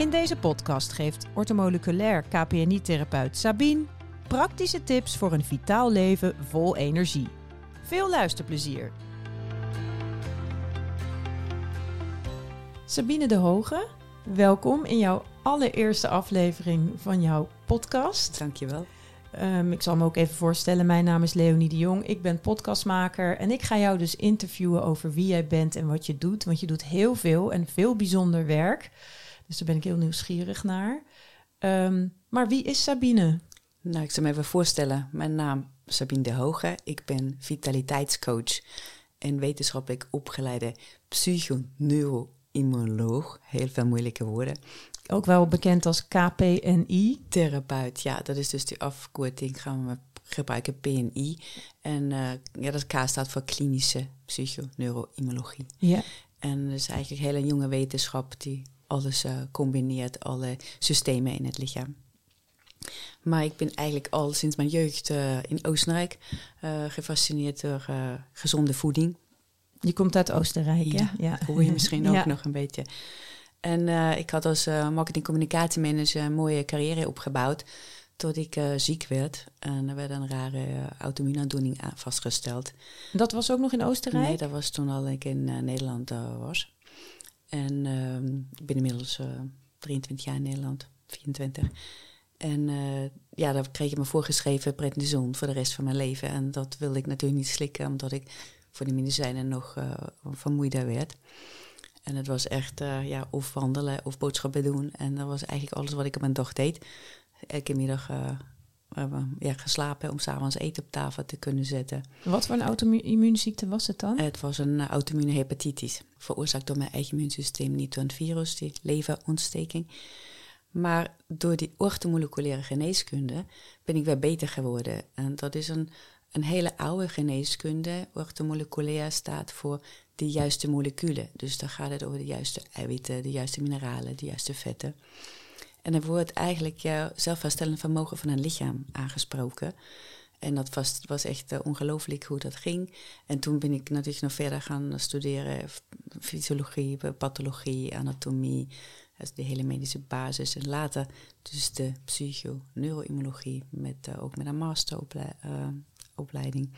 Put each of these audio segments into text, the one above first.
In deze podcast geeft ortomoleculair KPNI-therapeut Sabine praktische tips voor een vitaal leven vol energie. Veel luisterplezier. Sabine de Hoge, welkom in jouw allereerste aflevering van jouw podcast. Dankjewel. Um, ik zal me ook even voorstellen. Mijn naam is Leonie de Jong. Ik ben podcastmaker en ik ga jou dus interviewen over wie jij bent en wat je doet. Want je doet heel veel en veel bijzonder werk. Dus daar ben ik heel nieuwsgierig naar. Um, maar wie is Sabine? Nou, ik zal me even voorstellen. Mijn naam is Sabine de Hoge. Ik ben vitaliteitscoach en wetenschappelijk opgeleide psychoneuroimmunoloog. Heel veel moeilijke woorden. Ook wel bekend als KPNI. Therapeut, ja, dat is dus die afkorting. Gaan we gebruiken PNI. En uh, ja, dat K staat voor klinische psychoneuroimmunologie. Ja. En dat is eigenlijk een hele jonge wetenschap die alles uh, combineert, alle systemen in het lichaam. Maar ik ben eigenlijk al sinds mijn jeugd uh, in Oostenrijk gefascineerd door gezonde voeding. Je komt uit Oostenrijk, ja, ja. Dat hoor je misschien ook nog een beetje. En uh, ik had als uh, marketing-communicatiemanager een mooie carrière opgebouwd. Tot ik uh, ziek werd. En er werd een rare auto-immuunaandoening vastgesteld. Dat was ook nog in Oostenrijk? Nee, dat was toen al ik in Nederland was. En ehm, ik ben inmiddels 23 jaar in Nederland, 24. En ja, daar kreeg ik me voorgeschreven prednison voor de rest van mijn leven. En dat wilde ik natuurlijk niet slikken, omdat ik voor die medicijnen nog vermoeider werd. En het was echt ja, of wandelen of boodschappen doen. En dat was eigenlijk alles wat ik op mijn dag deed. Elke middag ja, geslapen om s'avonds eten op tafel te kunnen zetten. Wat voor een auto-immuunziekte was het dan? Het was een auto-immune hepatitis. Veroorzaakt door mijn eigen immuunsysteem, niet door een virus, die leverontsteking. Maar door die orthomoleculaire geneeskunde ben ik weer beter geworden. En dat is een, een hele oude geneeskunde. Orthomoleculair staat voor de juiste moleculen. Dus dan gaat het over de juiste eiwitten, de juiste mineralen, de juiste vetten. En dan wordt eigenlijk jouw zelfherstellend vermogen van een lichaam aangesproken. En dat was, was echt uh, ongelooflijk hoe dat ging. En toen ben ik natuurlijk nog verder gaan studeren. Fysiologie, pathologie, anatomie. Dat de hele medische basis. En later dus de psycho-neuroimmunologie. Met, uh, ook met een masteropleiding.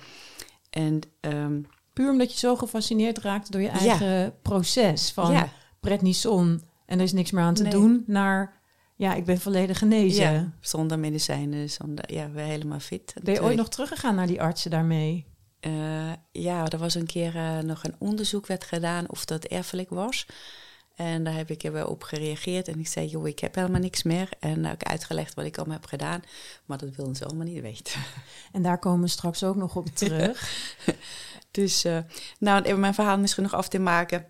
En um, Puur omdat je zo gefascineerd raakt door je eigen proces van ja. prednison en er is niks meer aan te doen, naar ja, ik ben volledig genezen. Ja, zonder medicijnen, zonder, ja, we helemaal fit. Ben je ooit nog teruggegaan naar die artsen daarmee? Uh, ja, er was een keer uh, nog een onderzoek werd gedaan of dat erfelijk was. En daar heb ik er wel op gereageerd. En ik zei, joh, ik heb helemaal niks meer. En heb ik uitgelegd wat ik allemaal heb gedaan. Maar dat wilden ze allemaal niet weten. En daar komen we straks ook nog op terug. Dus, uh, nou, even mijn verhaal misschien nog af te maken.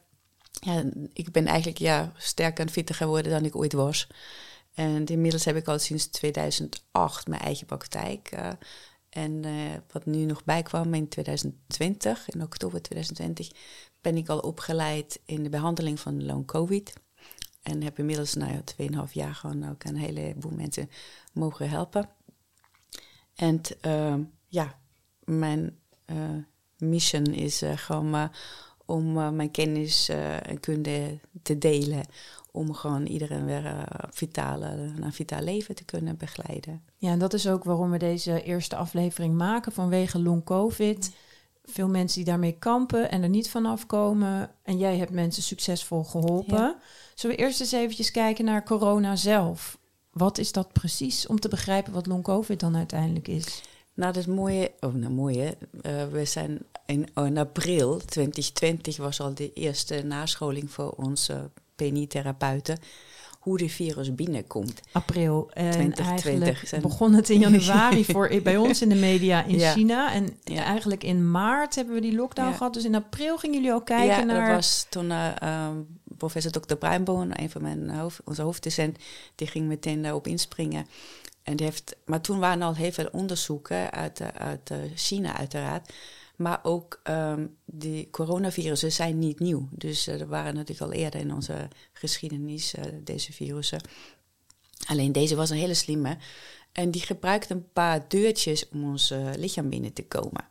Ja, ik ben eigenlijk ja, sterker en fitter geworden dan ik ooit was. En inmiddels heb ik al sinds 2008 mijn eigen praktijk. Uh, en uh, wat nu nog bijkwam in 2020, in oktober 2020, ben ik al opgeleid in de behandeling van long COVID. En heb inmiddels, nou ja, 2,5 jaar gewoon ook een heleboel mensen mogen helpen. En ja, mijn mission is gewoon om mijn kennis en kunde te delen. Om gewoon iedereen weer vitale, naar een vitaal leven te kunnen begeleiden. Ja, en dat is ook waarom we deze eerste aflevering maken vanwege long covid. Veel mensen die daarmee kampen en er niet vanaf komen. En jij hebt mensen succesvol geholpen. Ja. Zullen we eerst eens eventjes kijken naar corona zelf? Wat is dat precies om te begrijpen wat long covid dan uiteindelijk is? Nou, dat is mooie. Oh, nou, mooie. Uh, we zijn in, oh, in, april 2020 was al de eerste nascholing voor onze PNI-therapeuten. Hoe de virus binnenkomt. April. En 2020. begon het in januari voor, bij ons in de media in China. En ja. eigenlijk in maart hebben we die lockdown ja. gehad. Dus in april gingen jullie al kijken ja, naar... dat was toen uh, professor Dr. Bruinboon, een van mijn hoofd, onze hoofddocent, die ging meteen daarop inspringen. En die heeft, maar toen waren al heel veel onderzoeken uit, uit China uiteraard. Maar ook um, die coronavirussen zijn niet nieuw. Dus uh, er waren natuurlijk al eerder in onze geschiedenis uh, deze virussen. Alleen deze was een hele slimme. En die gebruikte een paar deurtjes om ons uh, lichaam binnen te komen.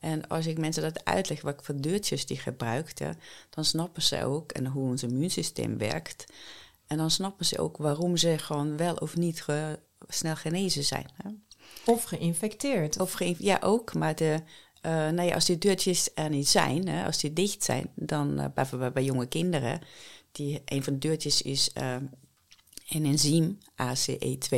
En als ik mensen dat uitleg, wat voor deurtjes die gebruikten, dan snappen ze ook en hoe ons immuunsysteem werkt. En dan snappen ze ook waarom ze gewoon wel of niet snel genezen zijn. Hè? Of geïnfecteerd. Of ge ja, ook. Maar de, uh, nou ja, als die deurtjes er niet zijn, hè, als die dicht zijn, dan uh, bijvoorbeeld bij jonge kinderen, die, een van de deurtjes is uh, een enzym, ACE2,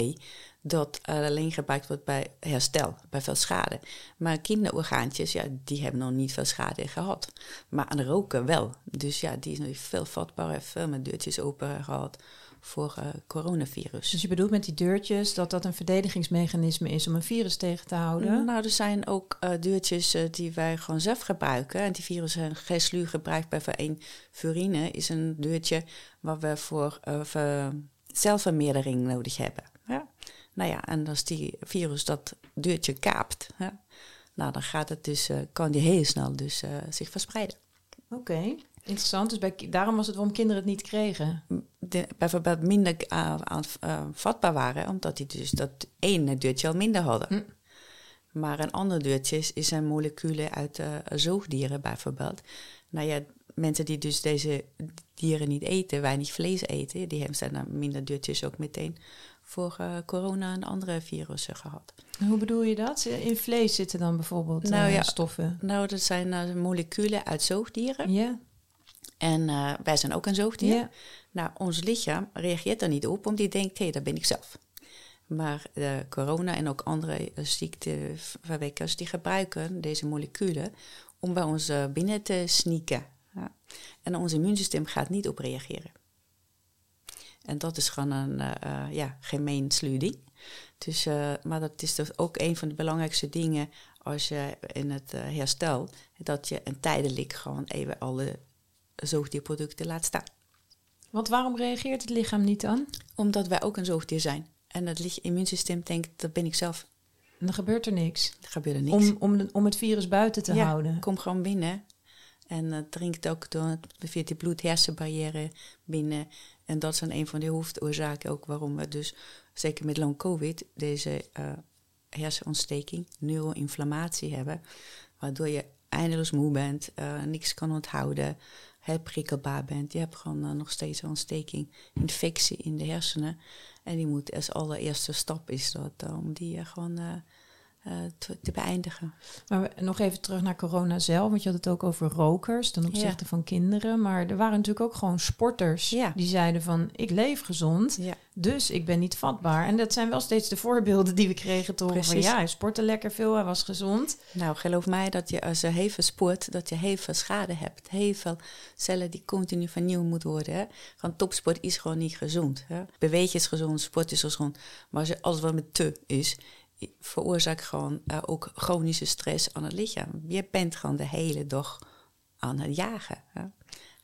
dat alleen gebruikt wordt bij herstel, bij veel schade. Maar kinderorgaantjes, ja, die hebben nog niet veel schade gehad. Maar aan roken wel. Dus ja, die is nog veel vatbaar, veel met deurtjes open gehad voor uh, coronavirus. Dus je bedoelt met die deurtjes dat dat een verdedigingsmechanisme is om een virus tegen te houden? Nou, er zijn ook uh, deurtjes uh, die wij gewoon zelf gebruiken. En die virus zijn GESLU gebruikt bij een furine is een deurtje waar we voor celvermeerdering nodig hebben. Ja? Nou ja, en als die virus dat deurtje kaapt, nou dan gaat het dus, kan die heel snel dus zich verspreiden. Oké. Interessant, dus bij, daarom was het waarom kinderen het niet kregen. De, bijvoorbeeld minder uh, uh, vatbaar waren, omdat die dus dat ene deurtje al minder hadden. Hm. Maar een ander deurtje is, is een moleculen uit uh, zoogdieren bijvoorbeeld. Nou ja, mensen die dus deze dieren niet eten, weinig vlees eten, die hebben zijn dan minder deurtjes ook meteen voor corona en andere virussen gehad. Hoe bedoel je dat? In vlees zitten dan bijvoorbeeld nou, ja, stoffen? Nou, dat zijn moleculen uit zoogdieren. Ja. En uh, wij zijn ook een zoogdier. Ja. Nou, ons lichaam reageert er niet op, omdat die denkt, hé, hey, dat ben ik zelf. Maar uh, corona en ook andere uh, ziekteverwekkers, die gebruiken deze moleculen om bij ons binnen te sneaken. Ja. En ons immuunsysteem gaat niet op reageren. En dat is gewoon een ja, gemeen sluding. Dus, maar dat is dus ook een van de belangrijkste dingen als je in het herstel, dat je een tijdelijk gewoon even alle zoogdierproducten laat staan. Want waarom reageert het lichaam niet dan? Omdat wij ook een zoogdier zijn. En het immuunsysteem denkt, dat ben ik zelf. En dan gebeurt er niks. Er gebeurt er niks. Om, om, om het virus buiten te ja, houden. kom gewoon binnen. En uh, drinkt ook door, via die bloed-hersenbarrière binnen. En dat zijn een van de hoofdoorzaken ook waarom we dus, zeker met long covid, deze uh, hersenontsteking, neuroinflammatie hebben. Waardoor je eindeloos moe bent, uh, niks kan onthouden, prikkelbaar bent. Je hebt gewoon uh, nog steeds een ontsteking, infectie in de hersenen. En die moet als allereerste stap is dat uh, om die uh, gewoon te, te, beëindigen. Maar nog even terug naar corona zelf, want je had het ook over rokers ten opzichte van kinderen. Maar er waren natuurlijk ook gewoon sporters ja. die zeiden van ik leef gezond, ja. dus ik ben niet vatbaar. En dat zijn wel steeds de voorbeelden die we kregen te horen van ja, hij sportte lekker veel, hij was gezond. Nou, geloof mij dat je als je heel veel sport, dat je heel veel schade hebt. Heel veel cellen die continu vernieuwd moeten worden. Hè. Topsport is gewoon niet gezond. Hè. Bewegen is gezond, sport is gezond. Maar als je alles wat met te is, veroorzaakt gewoon uh, ook chronische stress aan het lichaam. Je bent gewoon de hele dag aan het jagen. Hè?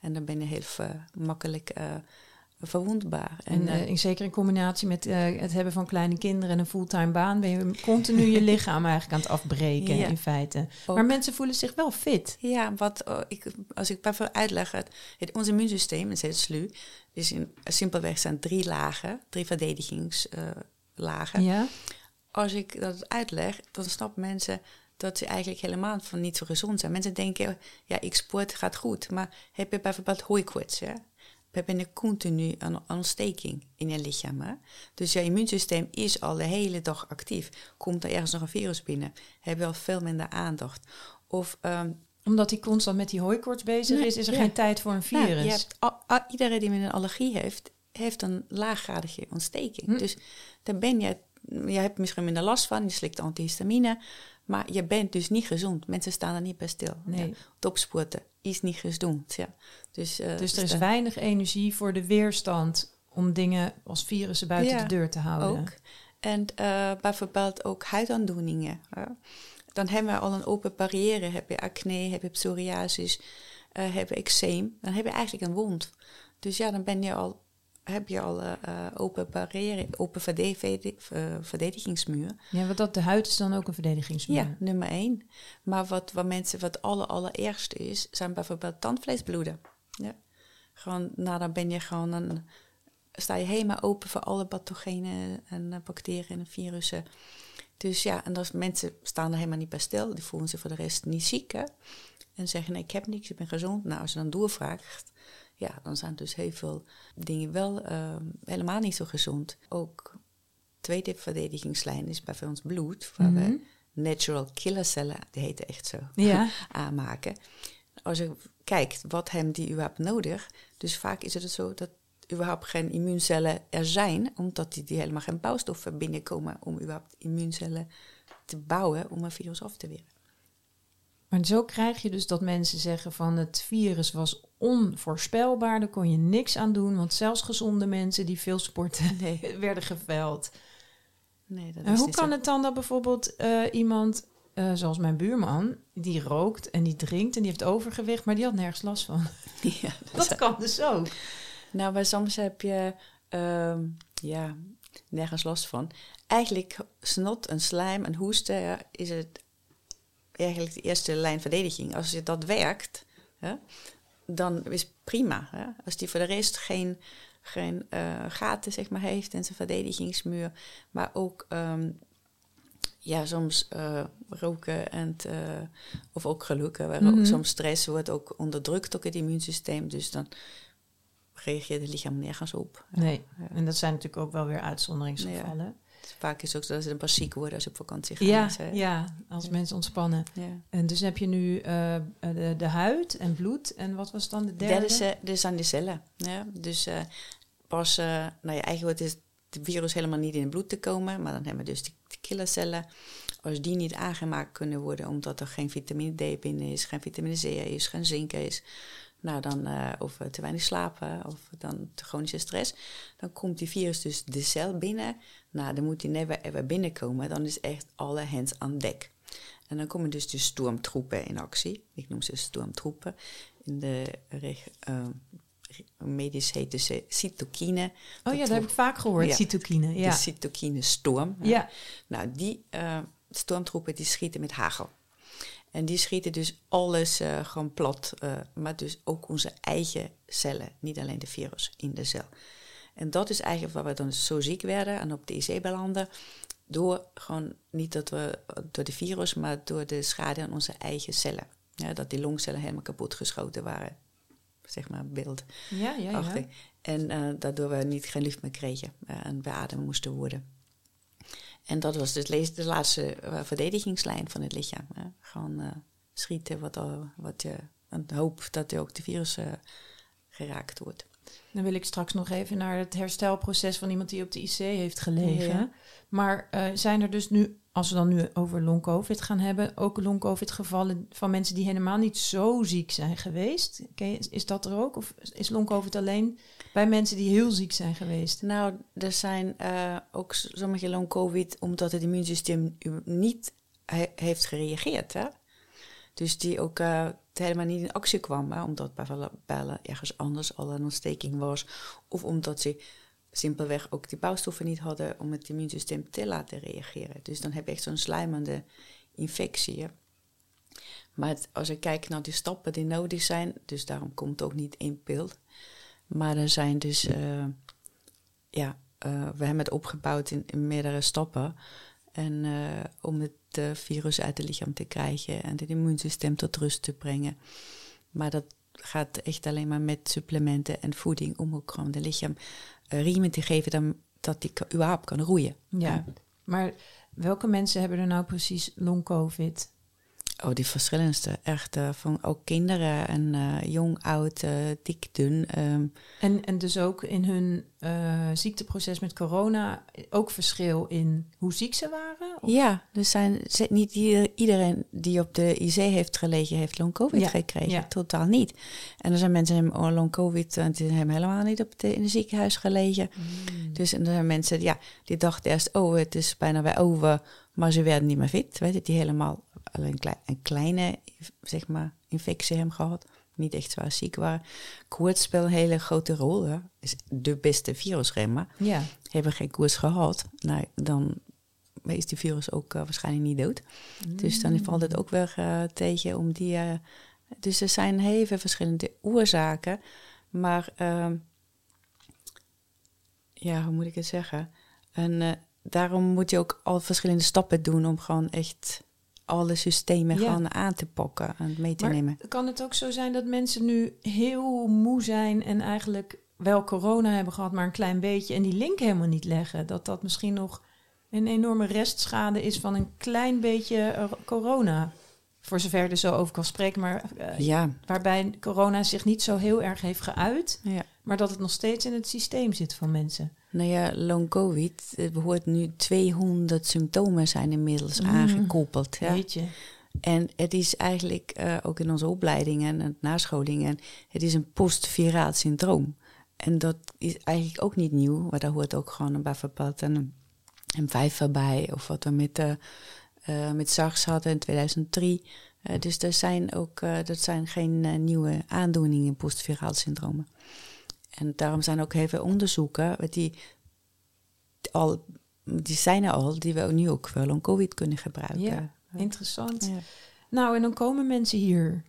En dan ben je heel uh, makkelijk uh, verwondbaar. En, en zeker in combinatie met het hebben van kleine kinderen en een fulltime baan, ben je continu je lichaam eigenlijk aan het afbreken ja, in feite. Maar mensen voelen zich wel fit. Ja, wat oh, ik, als ik even uitleg, het, het, ons immuunsysteem, is heel SLU, is in, simpelweg zijn drie lagen, drie verdedigingslagen. ja als ik dat uitleg, dan snappen mensen dat ze eigenlijk helemaal van niet zo gezond zijn. Mensen denken, ja, ik sport, gaat goed. Maar heb je bijvoorbeeld hooikoorts, ja? heb je een continu een ontsteking in je lichaam. Hè? Dus je immuunsysteem is al de hele dag actief. Komt er ergens nog een virus binnen, heb je al veel minder aandacht. Of... Um, omdat hij constant met die hooikoorts bezig is, is er geen tijd voor een nou, virus. Ja, iedereen die met een allergie heeft, heeft een laaggradige ontsteking. Hm. Dus dan ben je je hebt misschien minder last van, je slikt antihistamine, maar je bent dus niet gezond. Mensen staan er niet bij stil. Nee. Topsporten is niet gezond. Ja. Dus, uh, dus er is weinig energie voor de weerstand om dingen als virussen buiten de deur te houden. Ook. En uh, bijvoorbeeld ook huidaandoeningen. Dan hebben we al een open barrière. Heb je acne, heb je psoriasis, uh, heb je eczeem. Dan heb je eigenlijk een wond. Dus ja, dan ben je al heb je al uh, open barrière, open eh, verdedigingsmuur. Ja, want dat de huid is dan ook een verdedigingsmuur. Ja, nummer één. Maar wat, wat mensen, wat aller, allerergste is, zijn bijvoorbeeld tandvleesbloeden. Ja. Gewoon, nou dan ben je gewoon een, sta je helemaal open voor alle pathogenen en bacteriën en virussen. Dus ja, en als mensen staan er helemaal niet bij stil, die voelen zich voor de rest niet ziek hè? en zeggen: nee, ik heb niks, ik ben gezond. Nou, als je dan doorvraagt, ja, dan zijn dus heel veel dingen wel ehm, helemaal niet zo gezond. Ook tweede verdedigingslijn is bij ons bloed, waar we Mhm. natural killercellen, die heten echt zo, Ja. aanmaken. Als je kijkt, wat hebben die überhaupt nodig? Dus vaak is het zo dat überhaupt geen immuuncellen er zijn, omdat die, die helemaal geen bouwstoffen binnenkomen om überhaupt immuuncellen te bouwen om een virus af te weren. Maar zo krijg je dus dat mensen zeggen van het virus was onvoorspelbaar, daar kon je niks aan doen, want zelfs gezonde mensen die veel sporten Nee, werden geveld. nee dat En is hoe kan zo. het dan dat bijvoorbeeld eh, iemand, eh, zoals mijn buurman, die rookt en die drinkt en die heeft overgewicht, maar die had nergens last van? Ja, Dat kan dus ook. Nou, maar soms heb je ehm, ja, nergens last van. Eigenlijk snot en slijm en hoesten ja, is het eigenlijk de eerste lijn verdediging. Als je dat werkt, hè, dan is het prima. Hè? Als die voor de rest geen, geen eh, gaten zeg maar, heeft in zijn verdedigingsmuur, maar ook ehm, ja, soms eh, roken en eh, of ook gelukken. Waar Mhm. ook soms stress wordt ook onderdrukt ook het immuunsysteem. Dus dan reageert het lichaam nergens op. Nee, en dat zijn natuurlijk ook wel weer uitzonderingsgevallen. Vaak is het ook zo dat ze een paar ziek worden als ze op vakantie gaan. Ja, Dus, ja, als mensen ontspannen. ja. En dus heb je nu eh, de, de huid en bloed. En wat was dan de De derde? derde is, aan de cellen. Ja? Dus eh, pas, eh, nou ja, eigenlijk is het virus helemaal niet in het bloed te komen, maar dan hebben we dus de, de killercellen. Als die niet aangemaakt kunnen worden omdat er geen vitamine D binnen is, geen vitamine C is, geen zink is, nou dan, eh, of we te weinig slapen of dan te chronische stress, dan komt die virus dus de cel binnen. Nou, dan moet die never ever binnenkomen. Dan is echt alle hands aan dek. En dan komen dus de stormtroepen in actie. Ik noem ze stormtroepen. In de eh, medisch heet ze cytokine. Oh ja, dat heb ik vaak gehoord, Ja. cytokine. Ja. De cytokine storm. ja. Nou, die eh, stormtroepen die schieten met hagel. En die schieten dus alles eh, gewoon plat, eh, maar dus ook onze eigen cellen, niet alleen de virus in de cel. En dat is eigenlijk waar we dan zo ziek werden en op de IC belanden. Door gewoon niet dat we door de virus, maar door de schade aan onze eigen cellen. Ja, dat die longcellen helemaal kapot geschoten waren. Zeg maar beeld. Ja, ja, ja. En eh, daardoor we niet geen lucht meer kregen en beademd moesten worden. En dat was dus de laatste eh, verdedigingslijn van het lichaam. Gewoon eh, schieten wat, al, wat je en hoop dat er ook de virus eh, geraakt wordt. Dan wil ik straks nog even naar het herstelproces van iemand die op de IC heeft gelegen. Ja. Maar eh, zijn er dus nu, als we dan nu over long-covid gaan hebben, ook long-covid gevallen van mensen die helemaal niet zo ziek zijn geweest? Je- Is dat er ook? Of is long-covid alleen bij mensen die heel ziek zijn geweest? Nou, er zijn eh, ook sommige long-covid omdat het immuunsysteem niet he- heeft gereageerd. Hè? Dus die ook eh, helemaal niet in actie kwam. Omdat bij bellen ergens anders al een ontsteking was. Of omdat ze simpelweg ook die bouwstoffen niet hadden om het immuunsysteem te laten reageren. Dus dan heb je echt zo'n slijmende infectie. Maar als ik kijk naar die stappen die nodig zijn, dus daarom komt ook niet in beeld. Maar er zijn dus, eh, ja, eh, we hebben het opgebouwd in, meerdere stappen. En om het eh, virus uit het lichaam te krijgen en het immuunsysteem tot rust te brengen. Maar dat gaat echt alleen maar met supplementen en voeding om ook gewoon het lichaam eh, riemen te geven dan, dat die überhaupt kan roeien. Ja. Maar welke mensen hebben er nou precies long-covid? Oh, die verschillendste. Echt eh, van ook kinderen en eh, jong, oud, eh, dik, dun. ehm, En, en dus ook in hun ziekteproces met corona ook verschil in hoe ziek ze waren? Of- Ja, er zijn niet ieder- iedereen die op de IC heeft gelegen, heeft long COVID Ja, gekregen. ja. Totaal niet. En er zijn mensen die hebben long COVID en die hebben helemaal niet op de, in het ziekenhuis gelegen. Mm. Dus en er zijn mensen ja, die dachten eerst, oh, het is bijna weer over, maar ze werden niet meer fit. Weet je, die helemaal alleen een, klei- een kleine zeg maar, infectie hebben gehad. Niet echt zwaar ziek waren. Koorts speelt een hele grote rol. Hè. Is de beste virusremmer Ja. hebben geen koers gehad, nou, dan is die virus ook eh, waarschijnlijk niet dood. Dus dan valt het ook weer eh, tegen om die. eh, dus er zijn heel veel verschillende oorzaken. Maar ehm, ja, hoe moet ik het zeggen? En eh, daarom moet je ook al verschillende stappen doen om gewoon echt alle systemen gaan aan te pakken en mee te maar nemen. Kan het ook zo zijn dat mensen nu heel moe zijn en eigenlijk wel corona hebben gehad, maar een klein beetje en die link helemaal niet leggen? Dat dat misschien nog een enorme restschade is van een klein beetje eh, corona. Voor zover er zo over kan spreken, maar uh, ja. waarbij corona zich niet zo heel erg heeft geuit, ja. maar dat het nog steeds in het systeem zit van mensen. Nou ja, long covid, het behoort nu 200 symptomen zijn inmiddels mm. aangekoppeld. Ja. Weet je. En het is eigenlijk uh, ook in onze opleidingen en nascholingen, het is een postviraal syndroom. En dat is eigenlijk ook niet nieuw, maar daar hoort ook gewoon een bijvoorbeeld een, een vijf bij, of wat we met, uh, uh, met SARS hadden in 2003. Uh, dus er zijn ook, dat zijn geen nieuwe aandoeningen, postviraal syndromen. En daarom zijn ook heel veel onderzoeken, die, al, die zijn er al, die we nu ook wel om COVID kunnen gebruiken. Ja, interessant. Ja. Nou, en dan komen mensen hier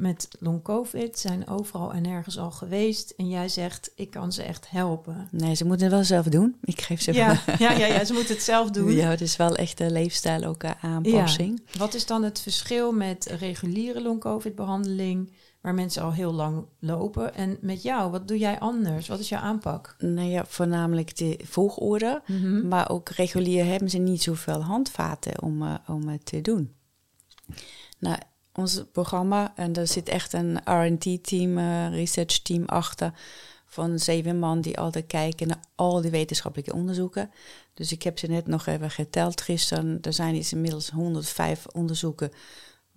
met long covid, zijn overal en nergens al geweest. En jij zegt, ik kan ze echt helpen. Nee, ze moeten het wel zelf doen. Ik geef ze ja, ja, ja, ja, ze moeten het zelf doen. Ja, het is wel echt een leefstijl ook aanpassing. Ja. Wat is dan het verschil met reguliere long covid behandeling waar mensen al heel lang lopen. En met jou, wat doe jij anders? Wat is jouw aanpak? Nou ja, voornamelijk de volgorde. Mhm. Maar ook regulier hebben ze niet zoveel handvaten om, uh, om het te doen. Nou, ons programma, en er zit echt een R&D-team, uh, research team achter... van zeven man die altijd kijken naar al die wetenschappelijke onderzoeken. Dus ik heb ze net nog even geteld gisteren. Er zijn inmiddels 105 onderzoeken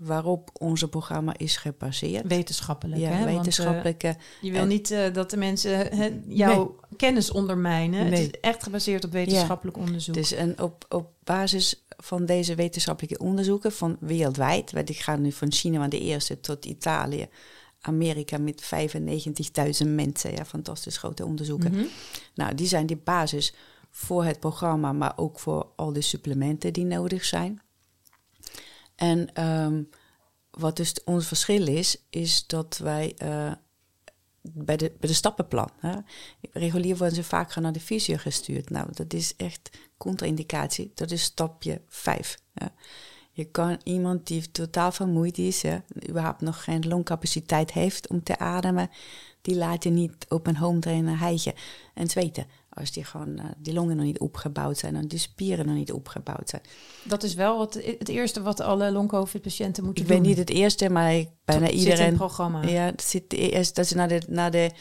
waarop onze programma is gebaseerd. Wetenschappelijk, ja, hè? wetenschappelijke. Want, uh, je wil niet uh, dat de mensen jouw kennis ondermijnen. Nee. Het is echt gebaseerd op wetenschappelijk ja. onderzoek. Dus en op, op basis van deze wetenschappelijke onderzoeken van wereldwijd, want ik ga nu van China van de eerste tot Italië, Amerika met 95.000 mensen, ja, fantastisch grote onderzoeken. Mm -hmm. Nou, die zijn de basis voor het programma, maar ook voor al de supplementen die nodig zijn. En um, wat dus ons verschil is, is dat wij uh, bij, de, bij de stappenplan. Hè, regulier worden ze vaak naar de fysio gestuurd. Nou, dat is echt contra-indicatie. Dat is stapje 5. Je kan iemand die totaal vermoeid is, überhaupt nog geen longcapaciteit heeft om te ademen, die laat je niet op een home trainer hijgen. En zweten als die, gewoon, uh, die longen nog niet opgebouwd zijn en die spieren nog niet opgebouwd zijn. Dat is wel wat, het eerste wat alle long-covid-patiënten moeten ik doen. Ik ben niet het eerste, maar ik, bijna dat iedereen... Zit in het programma. Ja, het zit eerst dat ze naar de, naar, de,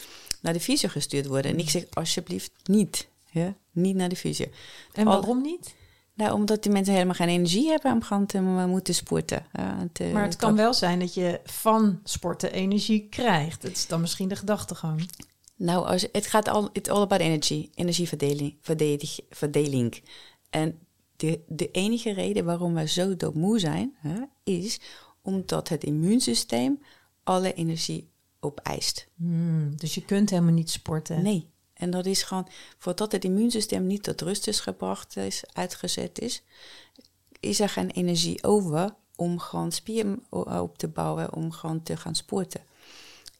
naar de fysio gestuurd worden. En ik zeg alsjeblieft niet. Ja? Niet naar de fysio. En waarom Al, niet? Nou, omdat die mensen helemaal geen energie hebben om gaan te moeten sporten. Ja, te, maar het kan wel zijn dat je van sporten energie krijgt. Dat is dan misschien de gedachtegang. Nou, als, het gaat al it's all about energy, energieverdeling. Verdedig, verdeling. En de, de enige reden waarom we zo doodmoe zijn, hè, is omdat het immuunsysteem alle energie opeist. Hmm, dus je kunt helemaal niet sporten. Nee. En dat is gewoon, voordat het immuunsysteem niet tot rust is gebracht, is, uitgezet is, is er geen energie over om gewoon spieren op te bouwen, om gewoon te gaan sporten.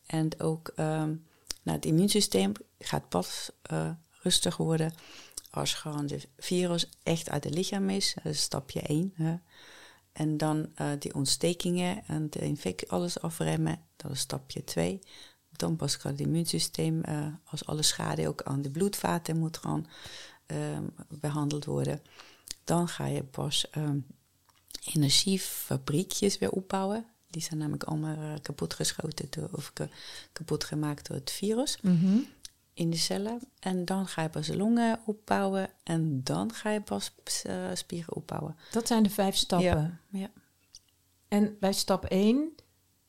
En ook um, nou, het immuunsysteem gaat pas uh, rustig worden als gewoon de virus echt uit het lichaam is. Dat is stapje 1. Hè. En dan uh, die ontstekingen en de infectie, alles afremmen. Dat is stapje 2. Dan pas kan het immuunsysteem, uh, als alle schade ook aan de bloedvaten moet gaan um, behandeld worden. Dan ga je pas um, energiefabriekjes weer opbouwen. Die zijn namelijk allemaal uh, kapot geschoten door, of kapot gemaakt door het virus mm -hmm. in de cellen. En dan ga je pas longen opbouwen en dan ga je pas uh, spieren opbouwen. Dat zijn de vijf stappen. Ja. ja. En bij stap 1,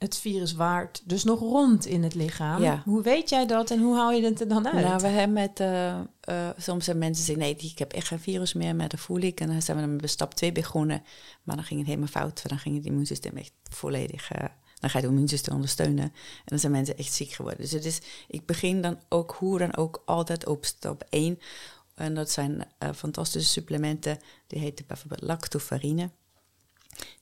het virus waart dus nog rond in het lichaam. Ja. Hoe weet jij dat en hoe haal je het er dan uit? Nou, we hebben met, uh, uh, soms zijn mensen zeggen, nee, ik heb echt geen virus meer, maar dat voel ik. En dan zijn we dan bij stap 2 begonnen. Maar dan ging het helemaal fout, dan ging het immuunsysteem echt volledig... Uh, dan ga je het immuunsysteem ondersteunen. En dan zijn mensen echt ziek geworden. Dus het is, ik begin dan ook, hoe dan ook, altijd op stap 1. En dat zijn fantastische supplementen. Die heten bijvoorbeeld lactofarine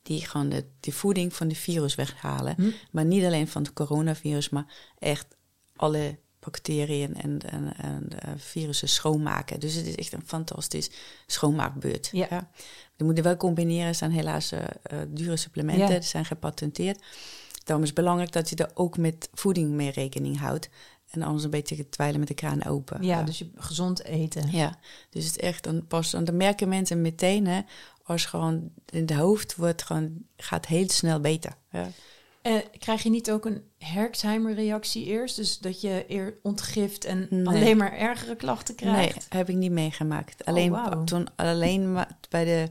die gewoon de, de voeding van de virus weghalen. Hm. Maar niet alleen van het coronavirus, maar echt alle bacteriën en, en, en virussen schoonmaken. Dus het is echt een fantastisch schoonmaakbeurt. Ja. Ja. Die moeten wel combineren. Zijn helaas eh, eh, dure supplementen. Ja. Die zijn gepatenteerd. Daarom is het belangrijk dat je er ook met voeding mee rekening houdt. En anders een beetje dweilen met de kraan open. Ja, dus je gezond eten. Ja, dus het is echt dan pas, dan merken mensen meteen, hè, als gewoon in de hoofd wordt gewoon, gaat heel snel beter. Ja. Eh, krijg je niet ook een Herxheimer-reactie eerst? Dus dat je eer ontgift en Nee. alleen maar ergere klachten Nee, krijgt? heb ik niet meegemaakt. Alleen wauw. toen, alleen bij de,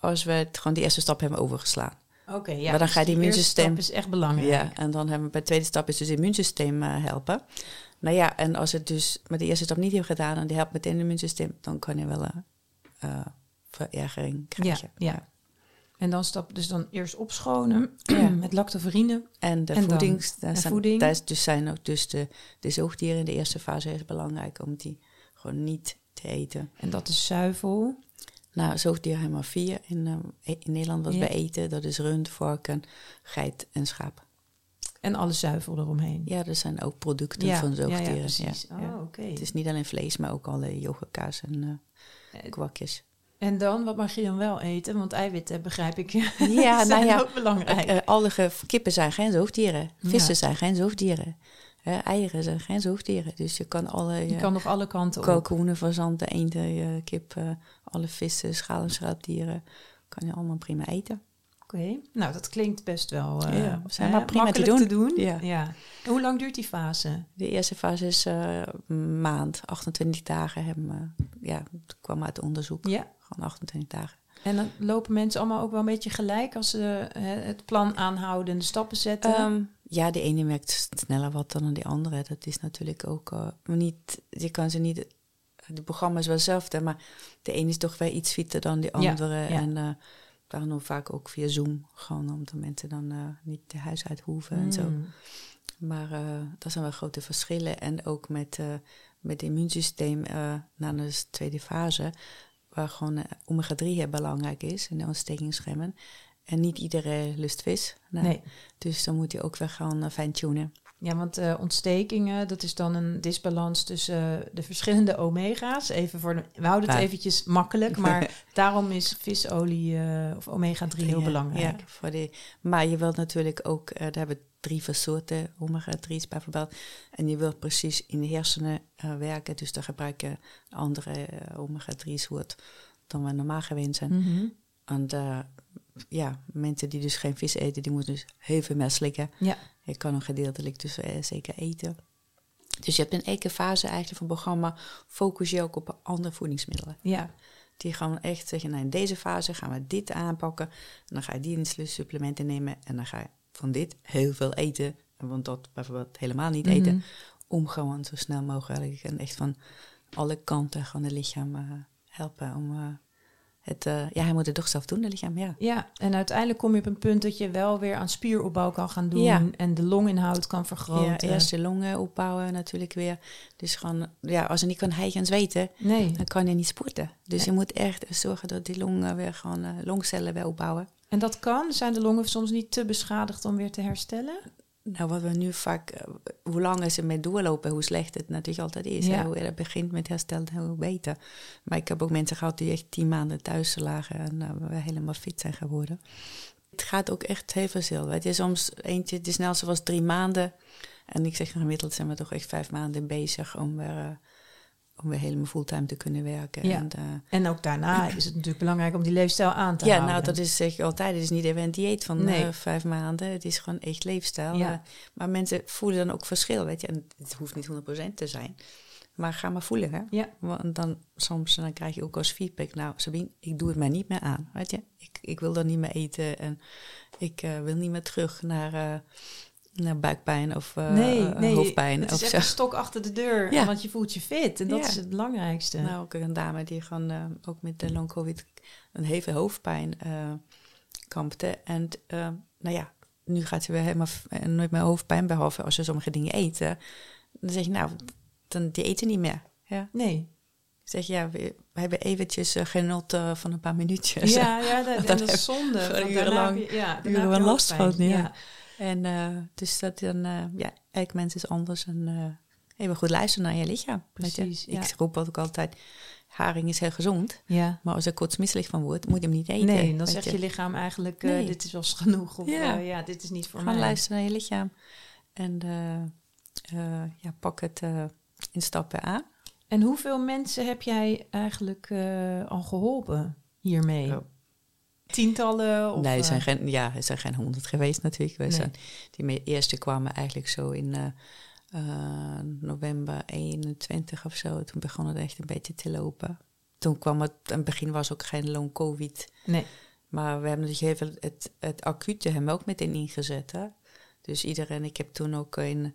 als we het gewoon die eerste stap hebben overgeslaan. Oké, ja. Maar dan dus ga je die immuunsysteem- stap is echt belangrijk. Ja, en dan hebben we bij de tweede stap is dus het immuunsysteem eh, helpen. Nou ja, en als het dus met de eerste stap niet heeft gedaan en die helpt meteen het immuunsysteem, dan kan je wel een eh, verergering Ja, krijgen. ja. En dan stap dus dan eerst opschonen Ja. met lactoferine. En de En dan? voedings, daar En zijn, voeding? daar is dus zijn ook dus de, de zoogdieren in de eerste fase is belangrijk om die gewoon niet te eten. En dat is zuivel. Nou, zoogdieren hebben maar vier in, eh, in Nederland wat Ja. wij eten. Dat is rund, varken, geit en schaap. En alle zuivel eromheen. Ja, er zijn ook producten Ja, van ja, ja, zoogdieren. precies. Ja, Oh, ja. oké. Het is niet alleen vlees, maar ook alle yoghurtkaas en eh, Eh, kwakjes. En dan, wat mag je dan wel eten? Want eiwitten, begrijp ik, Ja, zijn nou ja, ook belangrijk. Eh, alle kippen zijn geen zoogdieren. Vissen Ja. zijn geen zoogdieren. Eh, eieren zijn geen zoogdieren. Dus je kan alle je ja, kan nog alle kanten op. kalkoenen, fazanten, eenden, eh, kip, eh, alle vissen, schaal- en schrootdieren... kan je allemaal prima eten. Oké, nou dat klinkt best wel eh, Ja, zijn maar prima te doen. te doen. Ja. Ja. En hoe lang duurt die fase? De eerste fase is eh, een maand, 28 dagen. We- ja, het kwam uit onderzoek. Ja. Gewoon 28 dagen. En dan lopen mensen allemaal ook wel een beetje gelijk als ze het plan aanhouden en de stappen zetten. Ehm, ja, de ene werkt sneller wat dan de andere. Dat is natuurlijk ook eh, niet. Je kan ze niet. De programma is wel hetzelfde, maar de ene is toch weer iets fitter dan de Ja, andere. ja. En eh daarom vaak ook via Zoom. Gewoon omdat mensen dan eh, niet de huis uit hoeven en zo. Mm. Maar dat zijn wel grote verschillen. En ook met, met het immuunsysteem na de tweede fase, waar gewoon eh, omega-3 heel belangrijk is in de ontstekingsremmen. En niet iedereen lust vis. Nou, Nee. Dus dan moet je ook weer gaan uh, fine-tunen. Ja, want eh, ontstekingen, dat is dan een disbalans tussen eh, de verschillende omega's. Even voor de, we houden het Ja. eventjes makkelijk, maar daarom is visolie eh, of omega-3 heel Ja, belangrijk. Ja, voor die, maar je wilt natuurlijk ook, daar hebben we drie soorten omega-3's bijvoorbeeld. En je wilt precies in de hersenen werken, dus dan gebruik je een andere uh, omega-3 soort dan we normaal gewend zijn. Mm -hmm. En uh, ja, mensen die dus geen vis eten, die moeten dus heel veel meer slikken. Ja. Je kan een gedeeltelijk dus uh, zeker eten. Dus je hebt in elke fase eigenlijk van het programma focus je ook op andere voedingsmiddelen. Ja. Die gaan echt zeggen, nou in deze fase gaan we dit aanpakken. En dan ga je die supplementen nemen en dan ga je van dit heel veel eten. Want dat bijvoorbeeld helemaal niet eten. Mhm. Om gewoon zo snel mogelijk en echt van alle kanten van het lichaam uh, helpen. Om uh, het, uh, ja, hij moet het toch zelf doen, het lichaam, ja. Ja, en uiteindelijk kom je op een punt dat je wel weer aan spieropbouw kan gaan doen. Ja. En de longinhoud kan vergroten. Ja, eerst de longen opbouwen natuurlijk weer. Dus gewoon, ja, als je niet kan hijgen en zweten, nee. dan kan je niet sporten. Dus Nee. je moet echt zorgen dat die longen weer gewoon, uh, longcellen weer opbouwen. En dat kan? Zijn de longen soms niet te beschadigd om weer te herstellen? Nou, wat we nu vaak, uh, hoe langer ze mee doorlopen, hoe slecht het natuurlijk altijd is. Ja. Hoe eerder begint met herstel, hoe beter. Maar ik heb ook mensen gehad die echt tien maanden thuis lagen en uh, weer helemaal fit zijn geworden. Het gaat ook echt heel verschil. Weet je, soms eentje, de snelste was drie maanden. En ik zeg gemiddeld zijn we toch echt vijf maanden bezig om weer, uh, om weer helemaal fulltime te kunnen werken. Ja. En, uh, En ook daarna is het natuurlijk belangrijk om die leefstijl aan te ja, houden. nou, dat is zeg ik altijd. Het is niet even een dieet van Nee. uh, vijf maanden. Het is gewoon echt leefstijl. Ja. Uh, maar mensen voelen dan ook verschil, weet je. En het hoeft niet 100% te zijn. Maar ga maar voelen, hè. Ja. Want dan soms dan krijg je ook als feedback... Nou, Sabine, ik doe het mij niet meer aan, weet je. Ik, ik wil dan niet meer eten en ik wil niet meer terug naar... Naar buikpijn of uh, nee, nee, hoofdpijn. Het of is echt zo. een stok achter de deur, Ja. want je voelt je fit. En dat Ja. is het belangrijkste. Nou, ook een dame die gewoon uh, ook met de long covid een hevige hoofdpijn uh, kampte. En nou ja, nu gaat ze weer helemaal nooit meer hoofdpijn, behalve als ze sommige dingen eten. Dan zeg je, nou, dan die eten niet meer. Ja. Nee. Ik zeg, ja, we, we hebben eventjes uh, genot uh, van een paar minuutjes. Ja, ja dat, is zonde. Urenlang- ja, uren last van, ja. En uh, dus dat dan, uh, ja, elk mens is anders. En uh, even goed luisteren naar je lichaam. je. Precies, ja. Ik roep ook altijd, haring is heel gezond. Ja. Maar als er kotsmisselijk van wordt, moet je hem niet eten. Nee, dan zegt je lichaam eigenlijk, eh, Nee. dit is wel eens genoeg. Of Ja. ja, ja dit is niet voor Gewoon mij. luisteren naar je lichaam. En eh, eh, ja, pak het eh, in stappen aan. En hoeveel mensen heb jij eigenlijk eh, al geholpen hiermee? Oh. Tientallen? Of, nee, er zijn eh, geen, ja, er zijn geen honderd geweest natuurlijk. Nee. zijn, die eerste kwamen eigenlijk zo in eh, eh, november 21 of zo. Toen begon het echt een beetje te lopen. Toen kwam het, in het begin was ook geen long covid. Nee. Maar we hebben natuurlijk heel veel, het, het acute we ook meteen ingezet. Hè? Dus iedereen, ik heb toen ook in,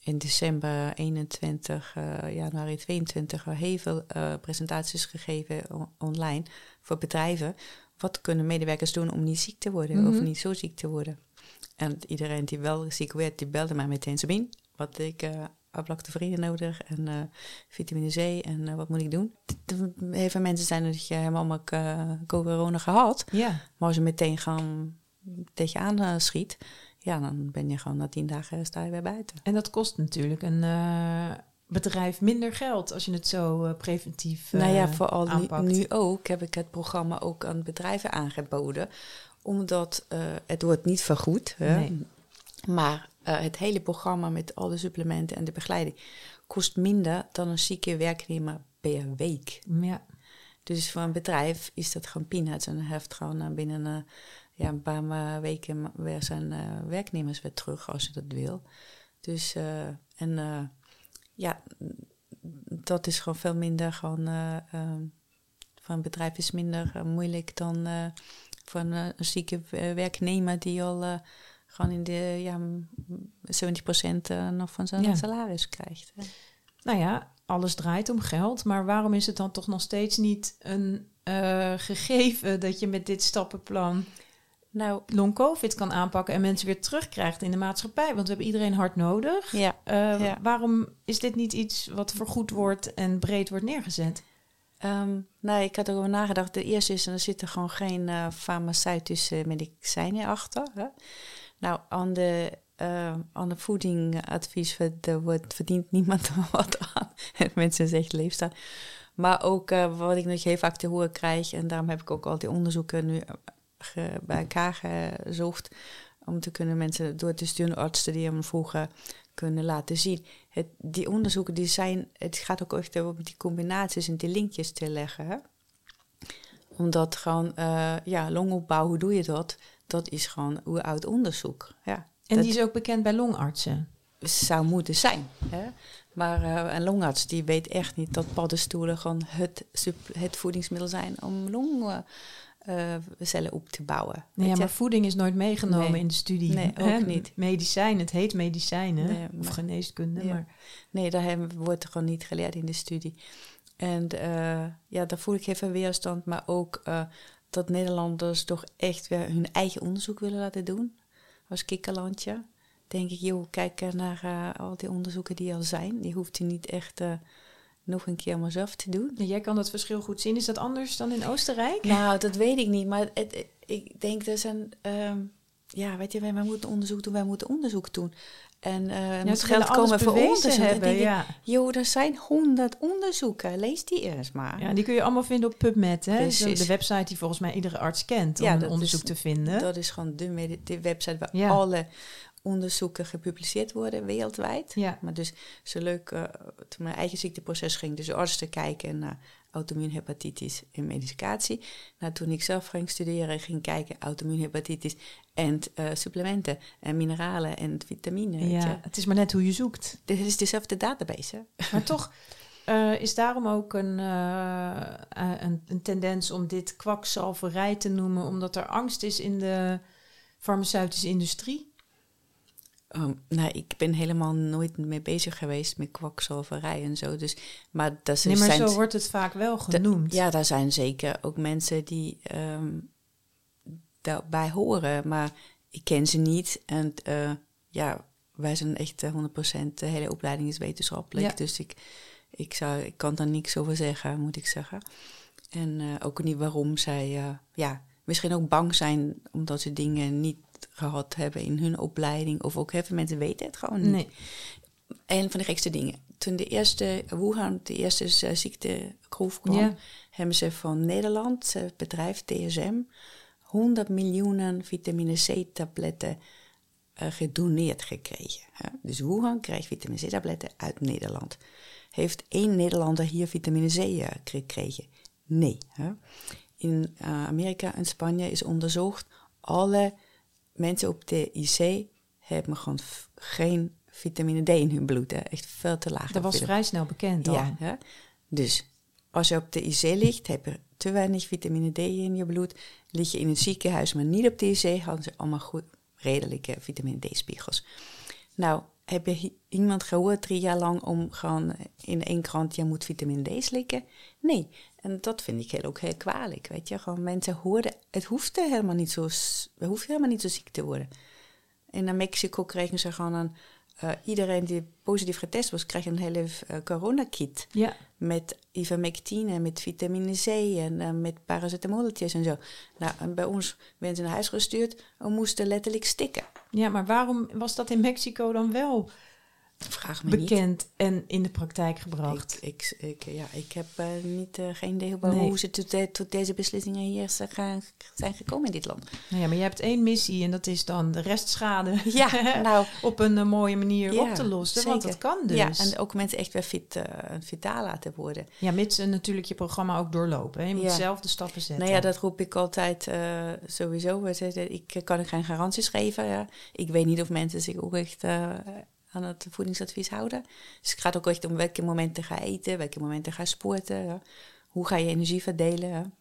in december 21, eh, januari 22 al heel veel presentaties gegeven on- online voor bedrijven. Wat kunnen medewerkers doen om niet ziek te worden of Mhm. niet zo ziek te worden? En iedereen die wel ziek werd, die belde mij meteen Sabine. Wat ik uh, nodig en eh, vitamine C en eh, wat moet ik doen? Heel veel mensen zijn natuurlijk helemaal allemaal eh, corona gehad. Maar als je meteen gaan tegenaan eh, schiet, ja, dan ben je gewoon na tien dagen sta je weer buiten. En dat kost natuurlijk een bedrijf minder geld als je het zo eh, preventief nou ja, eh, vooral nu, aanpakt. nu ook heb ik het programma ook aan bedrijven aangeboden. Omdat eh, het wordt niet vergoed. Hè? Nee. Maar het hele programma met alle supplementen en de begeleiding kost minder dan een zieke werknemer per week. Ja. Dus voor een bedrijf is dat gewoon peanuts. En dan heeft gewoon binnen ja, een paar weken weer zijn werknemers weer terug als je dat wil. Dus en ja, dat is gewoon veel minder gewoon voor een bedrijf is minder eh, moeilijk dan voor een, een zieke werknemer die al gewoon in de ja, m- 70% eh, nog van zijn Ja. salaris krijgt. hè. Nou ja, alles draait om geld. Maar waarom is het dan toch nog steeds niet een gegeven dat je met dit stappenplan Nou, long covid kan aanpakken en mensen weer terugkrijgt in de maatschappij? Want we hebben iedereen hard nodig. ja. Eh, Ja. Waarom is dit niet iets wat vergoed wordt en breed wordt neergezet? Ehm, nee, ik had erover nagedacht. De eerste is, er zitten gewoon geen eh, farmaceutische medicijnen achter. Hè? Nou, aan de, eh, aan de voedingadvies wordt, verdient niemand wat aan. Mensen zegt leefstijl. Maar ook wat ik nog heel vaak te horen krijg, en daarom heb ik ook al die onderzoeken nu ge- bij elkaar gezocht, om te kunnen mensen door te sturen, artsen die hem vroeger kunnen laten zien. Het, die onderzoeken, die zijn, het gaat ook echt om die combinaties en die linkjes te leggen. Hè? Omdat gewoon, eh, ja, longopbouw, hoe doe je dat? Dat is gewoon oud onderzoek. Ja, En dat die is ook bekend bij longartsen. zou moeten zijn. Hè? Maar eh, een longarts die weet echt niet dat paddenstoelen gewoon het, het voedingsmiddel zijn om longcellen op te bouwen. Nee, ja, maar voeding is nooit meegenomen Nee. in de studie. Nee, ook Hè? niet. Medicijn, het heet medicijnen Nee, of maar- geneeskunde. Ja. Maar Nee, daar hebben- wordt er gewoon niet geleerd in de studie. En eh, ja, daar voel ik even weerstand. Maar ook eh, dat Nederlanders toch echt weer hun eigen onderzoek willen laten doen. Als kikkerlandje. Denk ik, joh, kijk naar al die onderzoeken die al zijn. Die hoeft je niet echt nog een keer maar zelf te doen. Ja, jij kan dat verschil goed zien. Is dat anders dan in Oostenrijk? Nou, dat weet ik niet. Maar het, ik denk dat zijn... ehm, ja, weet je, wij, wij moeten onderzoek doen, wij moeten onderzoek doen. En Ja, moet ze geld komen voor onderzoek. En hebben. Ja. Joh, er zijn honderd onderzoeken. Lees die eerst maar. ja, die kun je allemaal vinden op PubMed. Hè? Precies. De website die volgens mij iedere arts kent om Ja, een dat onderzoek is- te vinden. Dat is gewoon de, website waar alle onderzoeken gepubliceerd worden wereldwijd. Ja. Maar dus zo leuk, eh, toen mijn eigen ziekteproces ging, dus arts te kijken naar auto-immuunhepatitis en medicatie. Nou, toen ik zelf ging studeren, ging kijken auto-immuunhepatitis en eh, supplementen en mineralen en vitamine. weet je. Ja, het is maar net hoe je zoekt. Dit is dezelfde database, hè? Maar toch eh, is daarom ook een, een, een tendens om dit kwakzalverij te noemen, omdat er angst is in de farmaceutische industrie. Oh, nou, ik ben helemaal nooit mee bezig geweest met kwakzalverij en zo. Dus, maar dat Nee, maar zijn zo wordt het vaak wel genoemd. Ja, daar zijn zeker ook mensen die ehm, daarbij horen, maar ik ken ze niet. En eh, ja, wij zijn echt eh, 100% de hele opleiding is wetenschappelijk. Ja. Dus ik, ik, zou, ik kan daar niks over zeggen, moet ik zeggen. En eh, ook niet waarom zij, eh, ja, misschien ook bang zijn omdat ze dingen niet gehad hebben in hun opleiding. Of ook heel veel mensen weten het gewoon niet. Nee. een van de gekste dingen. Toen de eerste Wuhan, de eerste uh, ziektegroef kwam, Ja. hebben ze van Nederland, het bedrijf DSM, 100 miljoen vitamine C-tabletten uh, gedoneerd gekregen. Hè? Dus Wuhan krijgt vitamine C-tabletten uit Nederland. Heeft één Nederlander hier vitamine C uh, gekregen? Nee. Hè? In uh, Amerika en Spanje is onderzocht, alle mensen op de IC hebben gewoon geen vitamine D in hun bloed. Hè? Echt veel te laag. Dat was vrij snel bekend dan. Ja, hè? Dus als je op de IC ligt, heb je te weinig vitamine D in je bloed. Lig je in het ziekenhuis, maar niet op de IC, hadden ze allemaal goed, redelijke vitamine D-spiegels. Nou, heb je iemand gehoord drie jaar lang om gewoon in één krant, je moet vitamine D slikken? Nee. En dat vind ik heel, ook heel kwalijk, weet je. Gewoon mensen hoorden, het hoeft helemaal niet zo, hoeven helemaal niet zo ziek te worden. En naar Mexico kregen ze gewoon een, uh, iedereen die positief getest was, kreeg een hele uh, coronakit. Ja. Met ivermectine, met vitamine C en uh, met paracetamolletjes en zo. Nou, en bij ons werden ze naar huis gestuurd en moesten letterlijk stikken. Ja, maar waarom was dat in Mexico dan wel Vraag me bekend niet. en in de praktijk gebracht? Ik, ik, ik ja, ik heb uh, niet, uh, geen idee nee. hoe ze tot, de, tot, deze beslissingen hier zijn, zijn gekomen in dit land. Nou ja, maar je hebt één missie en dat is dan de restschade ja, nou, op een uh, mooie manier ja, op te lossen. Zeker. Want dat kan dus. Ja, en ook mensen echt weer fit, vitaal laten worden. Ja, mits ze natuurlijk je programma ook doorlopen. Hè? Je moet ja. zelf de stappen zetten. Nou ja, dat roep ik altijd sowieso. Ik kan geen garanties geven. Ja. Ik weet niet of mensen zich ook echt aan het voedingsadvies houden. Dus het gaat ook echt om welke momenten ga eten, welke momenten ga sporten. Hoe ga je energie verdelen.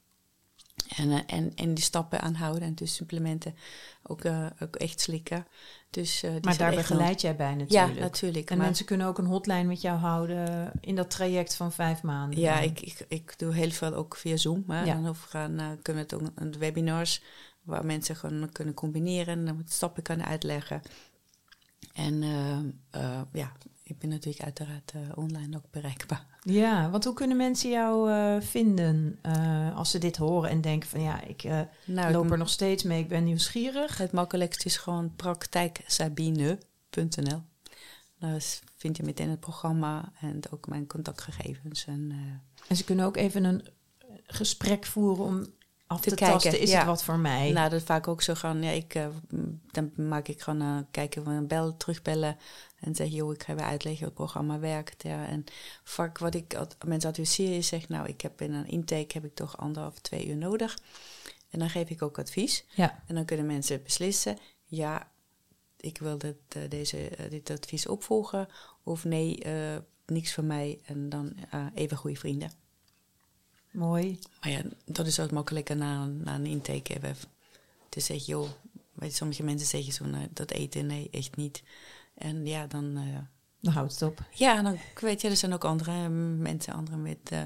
En, uh, en, en die stappen aanhouden en dus supplementen ook, uh, ook echt slikken. Dus, uh, maar daar begeleid jij bij natuurlijk. Ja, natuurlijk. En maar mensen kunnen ook een hotline met jou houden in dat traject van vijf maanden. Ja, ik, ik, ik doe heel veel ook via Zoom. Hè. Ja. Dan gaan, kunnen we het ook webinars waar mensen gewoon kunnen combineren en stappen kunnen uitleggen. En uh, uh, ja, ik ben natuurlijk uiteraard uh, online ook bereikbaar. Ja, want hoe kunnen mensen jou vinden als ze dit horen en denken van ja, ik nou, loop er nog steeds mee, ik ben nieuwsgierig? Het makkelijkste is gewoon praktijksabine.nl. Daar vind je meteen het programma en ook mijn contactgegevens. En, en ze kunnen ook even een gesprek voeren om af te, te kijken, tasten, is ja. het wat voor mij? Nou, dat vaak ook zo gaan. Ja, ik, uh, dan maak ik gewoon uh, kijken, een bel, terugbellen en zeg, joh, ik ga weer uitleggen hoe het programma werkt. Ja. En vaak wat ik ad, mensen adviseer is, zeg, nou, ik heb in een intake heb ik toch anderhalf, twee uur nodig. En dan geef ik ook advies. Ja. En dan kunnen mensen beslissen, ja, ik wil dit, uh, deze, dit advies opvolgen. Of nee, niks van mij. En dan even goede vrienden. Mooi. Maar ja, dat is ook makkelijker na, na een intake hebben. Te zeggen, joh, weet je, sommige mensen zeggen zo, nou, dat eten, nee, echt niet. En ja, dan... Uh, dan houdt het op. Ja, dan weet je, er zijn ook andere mensen, andere met, uh,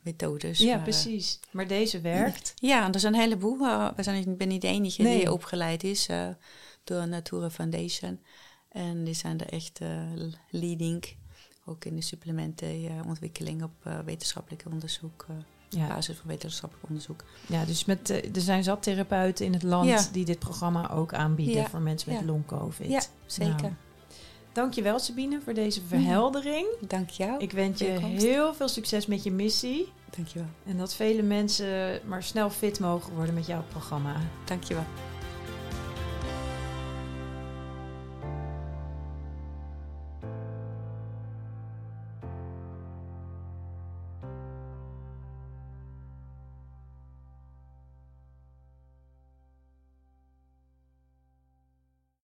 methodes. Ja, maar, precies. Maar deze werkt. Ja, en er zijn een heleboel. Uh, we zijn, ik ben niet de enige nee. die opgeleid is door Natura Foundation. En die zijn er echt leading ook in de supplementenontwikkeling op uh, wetenschappelijk onderzoek. Uh, ja. basis van wetenschappelijk onderzoek. Ja, dus met, er zijn zat therapeuten in het land ja. die dit programma ook aanbieden ja. voor mensen met long-covid. Ja, zeker. Nou, dankjewel Sabine voor deze verheldering. Dank jou. Ik wens je heel veel succes met je missie. Dankjewel. En dat vele mensen maar snel fit mogen worden met jouw programma. Dankjewel.